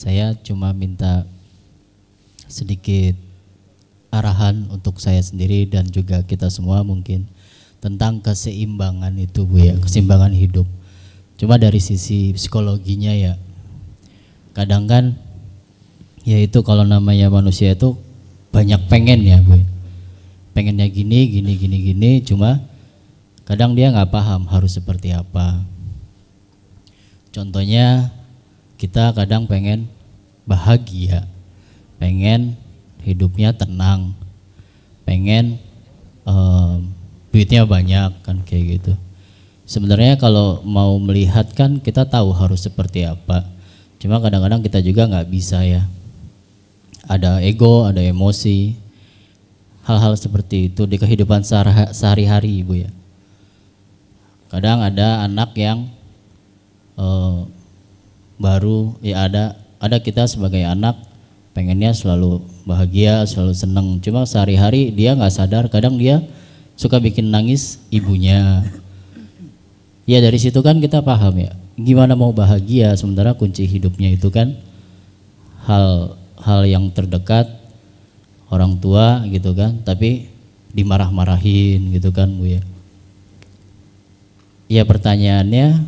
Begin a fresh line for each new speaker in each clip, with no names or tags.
Saya cuma minta sedikit arahan untuk saya sendiri dan juga kita semua mungkin tentang keseimbangan itu Bu ya, keseimbangan hidup. Cuma dari sisi psikologinya ya, kadang kan ya itu kalau namanya manusia itu banyak pengen ya Bu. Ya. Pengennya gini, gini, gini, gini, cuma kadang dia nggak paham harus seperti apa. Contohnya kita kadang pengen bahagia, pengen hidupnya tenang, pengen um, duitnya banyak kan kayak gitu. Sebenarnya kalau mau melihat kan kita tahu harus seperti apa. Cuma kadang-kadang kita juga nggak bisa ya. Ada ego, ada emosi, hal-hal seperti itu di kehidupan sehari-hari ibu ya. Kadang ada anak yang uh, baru ya ada ada kita sebagai anak pengennya selalu bahagia, selalu senang. Cuma sehari-hari dia nggak sadar, kadang dia suka bikin nangis ibunya. Ya dari situ kan kita paham ya, gimana mau bahagia sementara kunci hidupnya itu kan hal hal yang terdekat orang tua gitu kan, tapi dimarah-marahin gitu kan bu ya. Ya pertanyaannya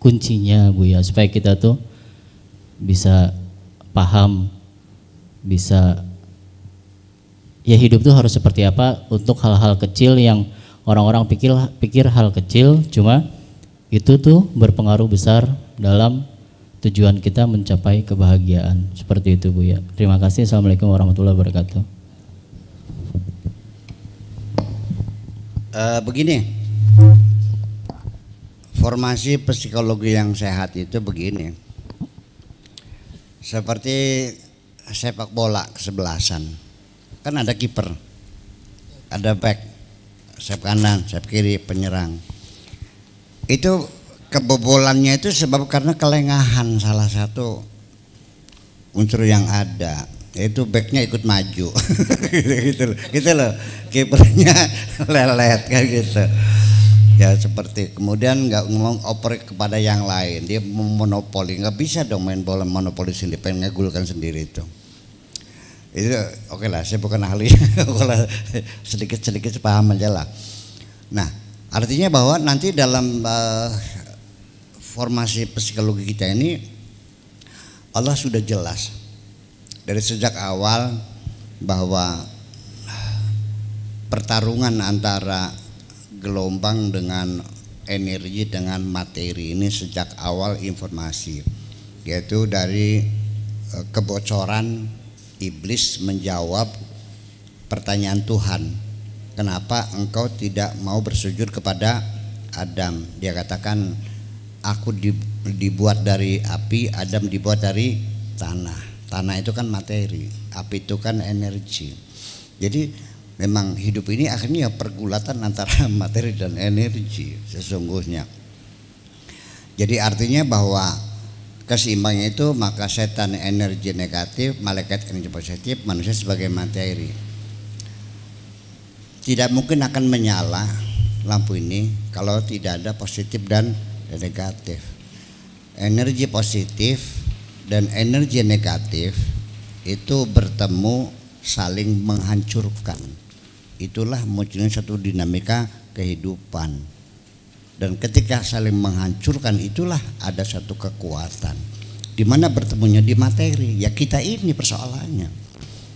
kuncinya bu ya supaya kita tuh bisa paham bisa ya hidup tuh harus seperti apa untuk hal-hal kecil yang orang-orang pikir pikir hal kecil cuma itu tuh berpengaruh besar dalam tujuan kita mencapai kebahagiaan seperti itu Bu ya. Terima kasih. Assalamualaikum warahmatullahi wabarakatuh.
Uh, begini, formasi psikologi yang sehat itu begini. Seperti sepak bola kesebelasan. Kan ada kiper, ada back, sayap kanan, sayap kiri, penyerang. Itu kebobolannya itu sebab karena kelengahan salah satu unsur yang ada itu backnya ikut maju gitu, gitu loh kipernya lelet kayak gitu ya seperti kemudian nggak ngomong oper kepada yang lain. Dia monopoli. Nggak bisa dong main bola monopoli sendiri. Pengen ngegulkan sendiri itu. Itu oke okay lah saya bukan ahli. Kalau sedikit sedikit paham aja lah. Nah artinya bahwa nanti dalam uh, formasi psikologi kita ini Allah sudah jelas dari sejak awal bahwa pertarungan antara gelombang dengan energi dengan materi ini sejak awal informasi yaitu dari e, kebocoran iblis menjawab pertanyaan Tuhan kenapa engkau tidak mau bersujud kepada Adam? Dia katakan aku dibuat dari api Adam dibuat dari tanah. Tanah itu kan materi api itu kan energi. Jadi memang hidup ini akhirnya pergulatan antara materi dan energi sesungguhnya. Jadi artinya bahwa keseimbangan itu maka setan energi negatif, malaikat energi positif, manusia sebagai materi. Tidak mungkin akan menyala lampu ini kalau tidak ada positif dan negatif. Energi positif dan energi negatif itu bertemu saling menghancurkan itulah munculnya satu dinamika kehidupan. Dan ketika saling menghancurkan itulah ada satu kekuatan. Di mana bertemunya di materi. Ya kita ini persoalannya.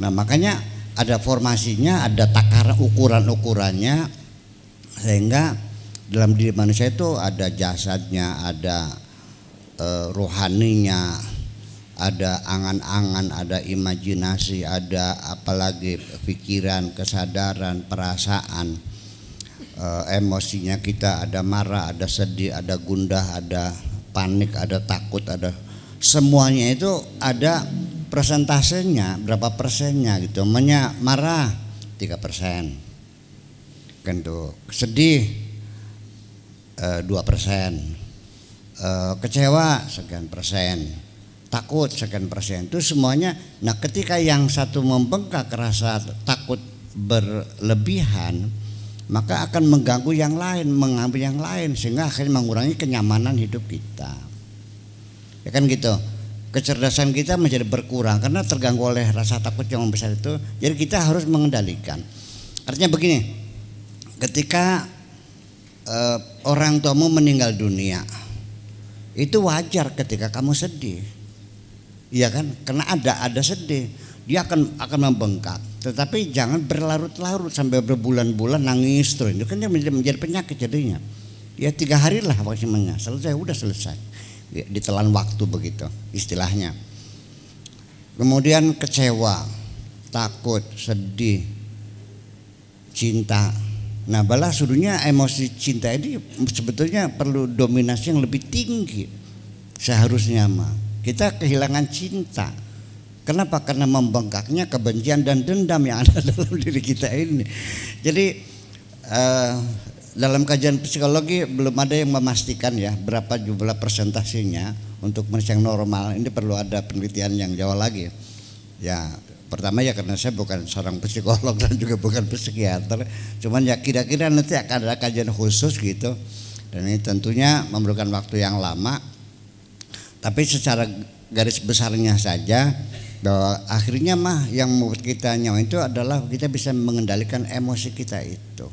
Nah makanya ada formasinya ada takaran ukuran-ukurannya sehingga dalam diri manusia itu ada jasadnya ada e, rohaninya ada angan-angan, ada imajinasi, ada apalagi pikiran, kesadaran, perasaan, e, emosinya kita ada marah, ada sedih, ada gundah, ada panik, ada takut, ada semuanya itu ada persentasenya berapa persennya gitu. Namanya marah tiga persen, kan sedih eh, dua persen, eh, kecewa sekian persen takut sekian persen itu semuanya nah ketika yang satu membengkak rasa takut berlebihan maka akan mengganggu yang lain mengambil yang lain sehingga akhirnya mengurangi kenyamanan hidup kita ya kan gitu kecerdasan kita menjadi berkurang karena terganggu oleh rasa takut yang besar itu. Jadi kita harus mengendalikan. Artinya begini, ketika uh, orang tuamu meninggal dunia, itu wajar ketika kamu sedih. Iya kan? Karena ada ada sedih. Dia akan akan membengkak. Tetapi jangan berlarut-larut sampai berbulan-bulan nangis terus. Itu kan menjadi, menjadi penyakit jadinya. Ya tiga hari lah maksimumnya. Selesai, udah selesai ditelan waktu begitu istilahnya. Kemudian kecewa, takut, sedih, cinta. Nah balas sudunya emosi cinta ini sebetulnya perlu dominasi yang lebih tinggi seharusnya mah. Kita kehilangan cinta. Kenapa? Karena membengkaknya kebencian dan dendam yang ada dalam diri kita ini. Jadi uh, dalam kajian psikologi belum ada yang memastikan ya berapa jumlah persentasinya untuk manusia yang normal. Ini perlu ada penelitian yang jauh lagi. Ya, pertama ya karena saya bukan seorang psikolog dan juga bukan psikiater, cuman ya kira-kira nanti akan ada kajian khusus gitu. Dan ini tentunya memerlukan waktu yang lama. Tapi secara garis besarnya saja bahwa akhirnya mah yang membuat kita nyawa itu adalah kita bisa mengendalikan emosi kita itu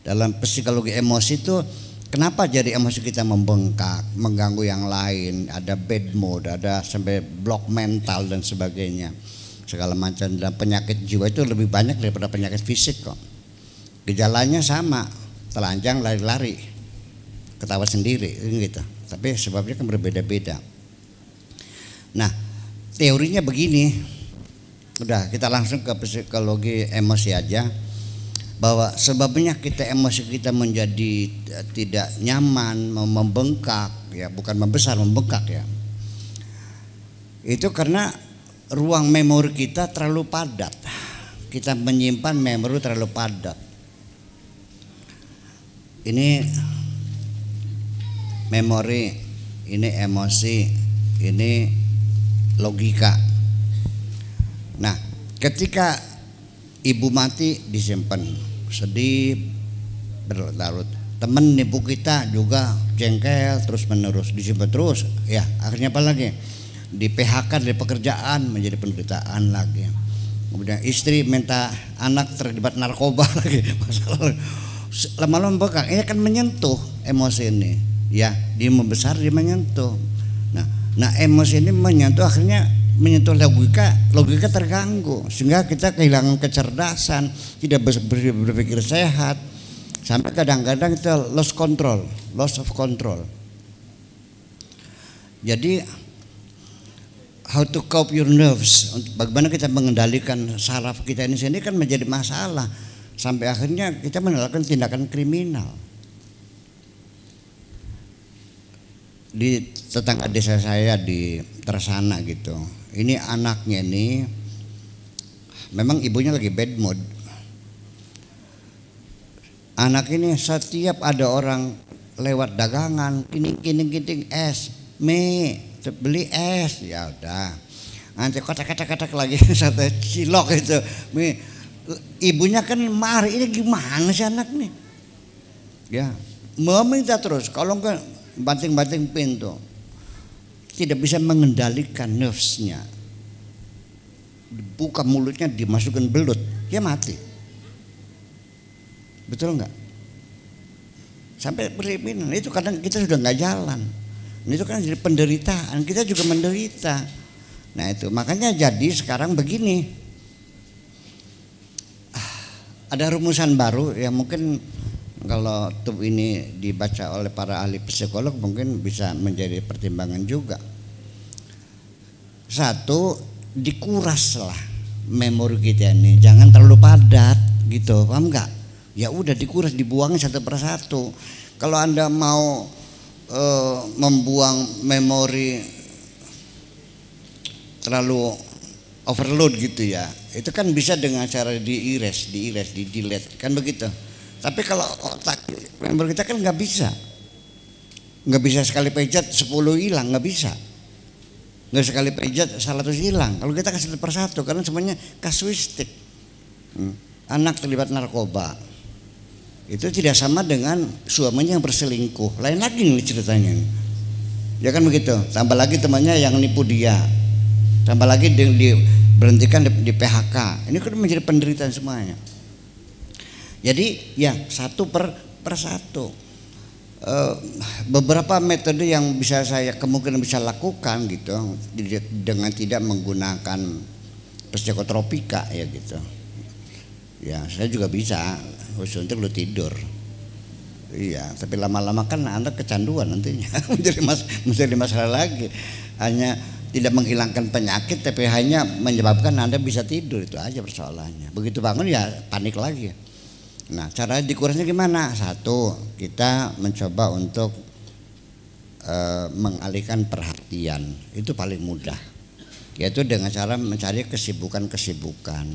dalam psikologi emosi itu kenapa jadi emosi kita membengkak, mengganggu yang lain, ada bad mood, ada sampai blok mental dan sebagainya. Segala macam dan penyakit jiwa itu lebih banyak daripada penyakit fisik kok. Gejalanya sama, telanjang lari-lari, ketawa sendiri gitu. Tapi sebabnya kan berbeda-beda. Nah, teorinya begini. Udah, kita langsung ke psikologi emosi aja bahwa sebabnya kita emosi kita menjadi eh, tidak nyaman, membengkak ya, bukan membesar, membengkak ya. Itu karena ruang memori kita terlalu padat. Kita menyimpan memori terlalu padat. Ini memori, ini emosi, ini logika. Nah, ketika ibu mati disimpan. Sedih berlarut temen nipu kita juga jengkel terus menerus. Disimpan terus. Ya akhirnya apa lagi? Di PHK dari pekerjaan menjadi penderitaan lagi. Kemudian istri minta anak terlibat narkoba lagi. Masalah. Lama-lama ini kan menyentuh emosi ini ya dia membesar dia menyentuh nah nah emosi ini menyentuh akhirnya menyentuh logika, logika terganggu sehingga kita kehilangan kecerdasan, tidak berpikir sehat, sampai kadang-kadang kita lost control, loss of control. Jadi how to cope your nerves, bagaimana kita mengendalikan saraf kita ini sendiri kan menjadi masalah sampai akhirnya kita melakukan tindakan kriminal. Di tetangga desa saya di Tersana gitu. Ini anaknya nih memang ibunya lagi bad mood. Anak ini setiap ada orang lewat dagangan kini kini kini es mie beli es. Ya udah. Nanti kotak-kotak lagi satu cilok itu. Mie ibunya kan marah ini gimana sih anak nih? Ya meminta terus. Kalau enggak banting-banting pintu. Tidak bisa mengendalikan nervesnya. Dibuka mulutnya dimasukkan belut. Dia mati. Betul nggak? Sampai berliminan itu kadang kita sudah nggak jalan. Itu kan jadi penderitaan. Kita juga menderita. Nah itu. Makanya jadi sekarang begini. Ah, ada rumusan baru yang mungkin kalau tuh ini dibaca oleh para ahli psikolog mungkin bisa menjadi pertimbangan juga. Satu dikuras lah memori kita ini, jangan terlalu padat gitu, paham nggak? Ya udah dikuras, dibuang satu persatu. Kalau anda mau e, membuang memori terlalu overload gitu ya, itu kan bisa dengan cara di-erase, di-erase, di-delete, kan begitu tapi kalau otak member kita kan nggak bisa. Nggak bisa sekali pejat 10 hilang, nggak bisa. Nggak sekali pejat 100 hilang. Kalau kita kasih persatu karena semuanya kasuistik. Hmm. Anak terlibat narkoba. Itu tidak sama dengan suaminya yang berselingkuh. Lain lagi nih ceritanya. Ya kan begitu. Tambah lagi temannya yang nipu dia. Tambah lagi di, berhentikan di PHK. Ini kan menjadi penderitaan semuanya. Jadi ya satu per per satu. Uh, beberapa metode yang bisa saya kemungkinan bisa lakukan gitu dengan tidak menggunakan psikotropika ya gitu. Ya saya juga bisa khusus untuk lu tidur. Iya, tapi lama-lama kan Anda kecanduan nantinya menjadi mas menjadi masalah lagi. Hanya tidak menghilangkan penyakit tapi hanya menyebabkan Anda bisa tidur itu aja persoalannya. Begitu bangun ya panik lagi. Nah, cara dikurasnya gimana? Satu, kita mencoba untuk e, mengalihkan perhatian. Itu paling mudah. Yaitu dengan cara mencari kesibukan-kesibukan.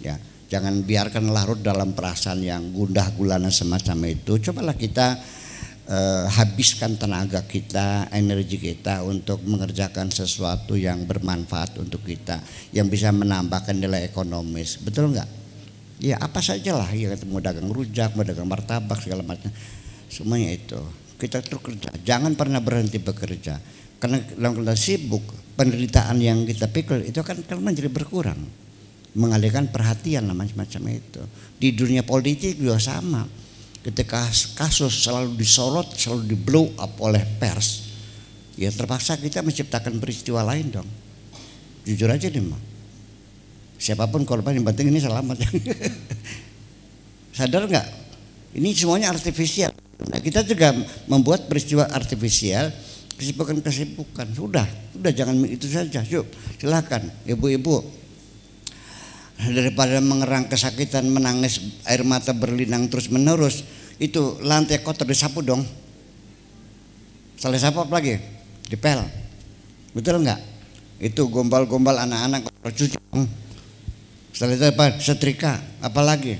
Ya, Jangan biarkan larut dalam perasaan yang gundah gulana semacam itu. Cobalah kita eh, habiskan tenaga kita, energi kita untuk mengerjakan sesuatu yang bermanfaat untuk kita, yang bisa menambahkan nilai ekonomis. Betul nggak? Ya apa saja lah, ya mau dagang rujak, mau dagang martabak segala macam, semuanya itu. Kita terus kerja, jangan pernah berhenti bekerja. Karena dalam kita sibuk, penderitaan yang kita pikir itu akan, akan menjadi berkurang mengalihkan perhatian lah macam-macam itu. Di dunia politik juga sama. Ketika kasus selalu disorot, selalu di blow up oleh pers, ya terpaksa kita menciptakan peristiwa lain dong. Jujur aja nih mah. Siapa pun korban yang penting ini selamat. Sadar nggak? Ini semuanya artifisial. Nah, kita juga membuat peristiwa artifisial kesibukan-kesibukan. Sudah, sudah jangan itu saja. Yuk, silakan ibu-ibu daripada mengerang kesakitan menangis air mata berlinang terus menerus itu lantai kotor disapu dong salah sapu apa lagi dipel betul nggak itu gombal-gombal anak-anak cuci setelah itu apa setrika apalagi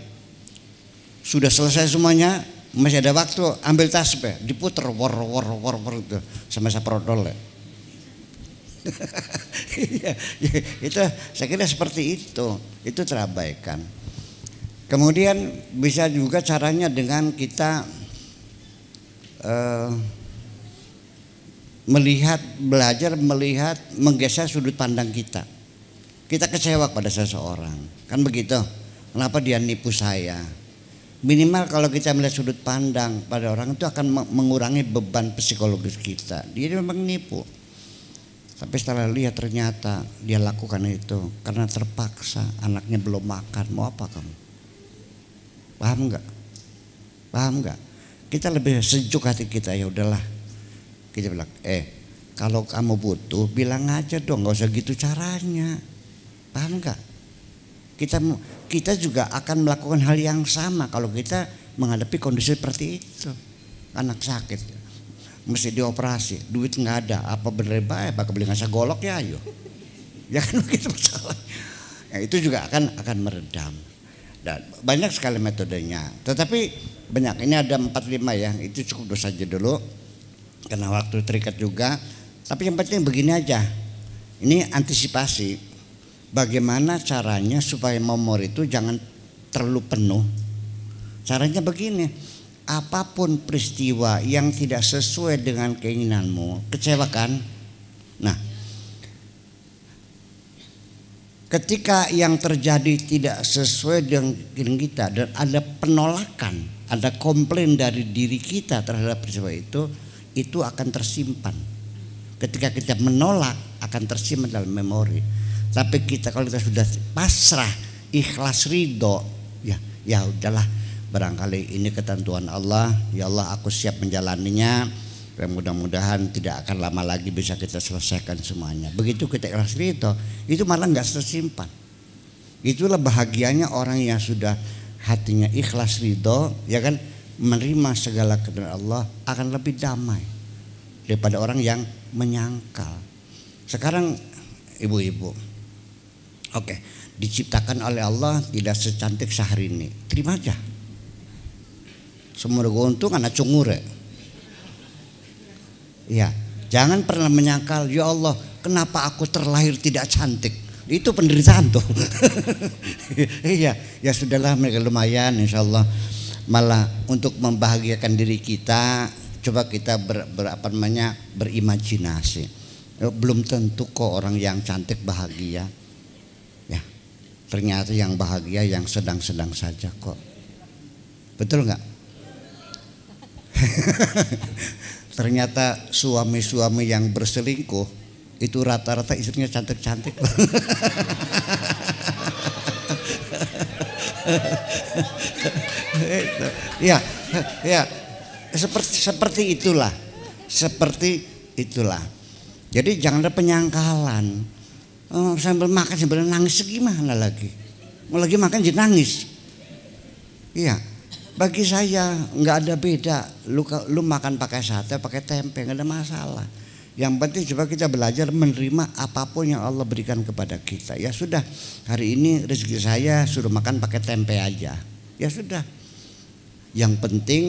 sudah selesai semuanya masih ada waktu ambil tas diputer wor wor wor wor itu sama saprodol ya iya, itu saya kira seperti itu. Itu terabaikan. Kemudian bisa juga caranya dengan kita uh, melihat, belajar melihat, menggeser sudut pandang kita. Kita kecewa pada seseorang, kan begitu? Kenapa dia nipu saya? Minimal kalau kita melihat sudut pandang pada orang itu akan mengurangi beban psikologis kita. Dia memang nipu tapi setelah lihat ternyata dia lakukan itu karena terpaksa anaknya belum makan. Mau apa kamu? Paham nggak? Paham nggak? Kita lebih sejuk hati kita ya udahlah. Kita bilang, eh kalau kamu butuh bilang aja dong, nggak usah gitu caranya. Paham nggak? Kita kita juga akan melakukan hal yang sama kalau kita menghadapi kondisi seperti itu. Anak sakit, mesti dioperasi, duit nggak ada, apa bener baik, apa beli ngasih golok ya ayo. Ya kan begitu masalah. Ya, itu juga akan akan meredam. Dan banyak sekali metodenya. Tetapi banyak, ini ada 4-5 ya, itu cukup dosa aja dulu. Karena waktu terikat juga. Tapi yang penting begini aja. Ini antisipasi. Bagaimana caranya supaya memori itu jangan terlalu penuh. Caranya begini apa pun peristiwa yang tidak sesuai dengan keinginanmu, kecewakan. Nah, ketika yang terjadi tidak sesuai dengan kita dan ada penolakan, ada komplain dari diri kita terhadap peristiwa itu, itu akan tersimpan. Ketika kita menolak akan tersimpan dalam memori. Tapi kita kalau kita sudah pasrah, ikhlas ridho, ya ya udahlah. Barangkali ini ketentuan Allah. Ya Allah aku siap menjalaninya. Dan mudah-mudahan tidak akan lama lagi bisa kita selesaikan semuanya. Begitu kita ikhlas itu itu malah nggak tersimpan. Itulah bahagianya orang yang sudah hatinya ikhlas ridho ya kan menerima segala kebenaran Allah akan lebih damai daripada orang yang menyangkal. Sekarang ibu-ibu oke diciptakan oleh Allah tidak secantik Syahrini terima aja Semua untung anak cungure. Ya, jangan pernah menyangkal, ya Allah, kenapa aku terlahir tidak cantik? Itu penderitaan tuh. iya, ya sudahlah mereka lumayan insya Allah. Malah untuk membahagiakan diri kita, coba kita ber, ber apa namanya berimajinasi belum tentu kok orang yang cantik bahagia ternyata yang bahagia yang sedang-sedang saja kok. Betul nggak? Ternyata suami-suami yang berselingkuh itu rata-rata istrinya cantik-cantik. Ya ya. Seperti seperti itulah. Seperti itulah. Jadi jangan ada penyangkalan oh, sambil makan sambil nangis gimana lagi mau lagi makan jadi nangis iya bagi saya nggak ada beda lu lu makan pakai sate pakai tempe nggak ada masalah yang penting coba kita belajar menerima apa pun yang Allah berikan kepada kita. Ya sudah, hari ini rezeki saya suruh makan pakai tempe aja. Ya sudah. Yang penting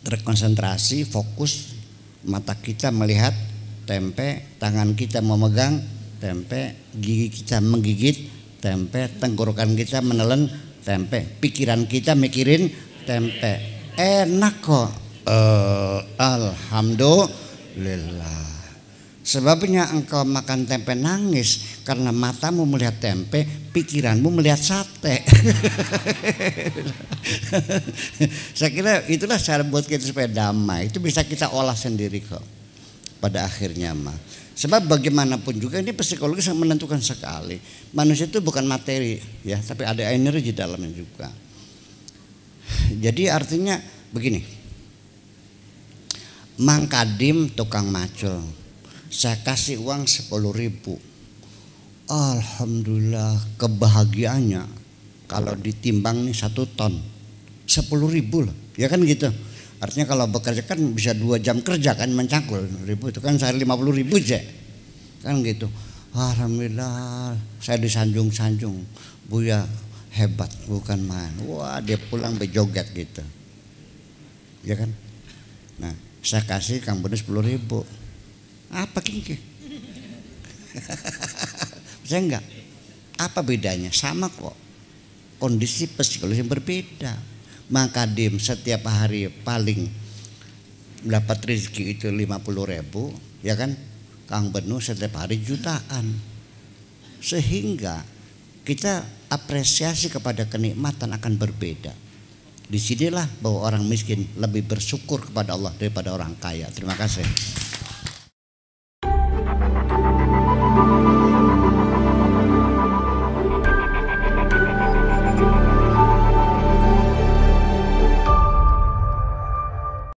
terkonsentrasi, fokus mata kita melihat tempe, tangan kita memegang tempe, gigi kita menggigit tempe, tenggorokan kita menelan tempe, pikiran kita mikirin tempe. Enak kok. Uh, Alhamdulillah Lillah. Sebabnya engkau makan tempe nangis karena matamu melihat tempe, pikiranmu melihat sate. Saya kira itulah cara buat kita supaya damai. Itu bisa kita olah sendiri kok. Pada akhirnya mah. Sebab bagaimanapun juga ini psikologi sangat menentukan sekali. Manusia itu bukan materi ya, tapi ada energi dalamnya juga. Jadi artinya begini. Mang Kadim tukang macul saya kasih uang 10 ribu Alhamdulillah kebahagiaannya kalau ditimbang nih satu ton 10 ribu loh ya kan gitu artinya kalau bekerja kan bisa dua jam kerja kan mencangkul. Ribu itu kan saya 50 ribu aja kan gitu. Alhamdulillah saya disanjung-sanjung. Buya hebat bukan main. Wah dia pulang bejoget gitu. Ya kan? Nah saya kasih Kang Budi sepuluh ribu. Apa kini saya enggak? Apa bedanya? Sama kok. Kondisi psikologi yang berbeda maka dim setiap hari paling dapat rezeki itu lima puluh ribu ya kan Kang Benu setiap hari jutaan sehingga kita apresiasi kepada kenikmatan akan berbeda Di sinilah bahwa orang miskin lebih bersyukur kepada Allah daripada orang kaya. Terima kasih.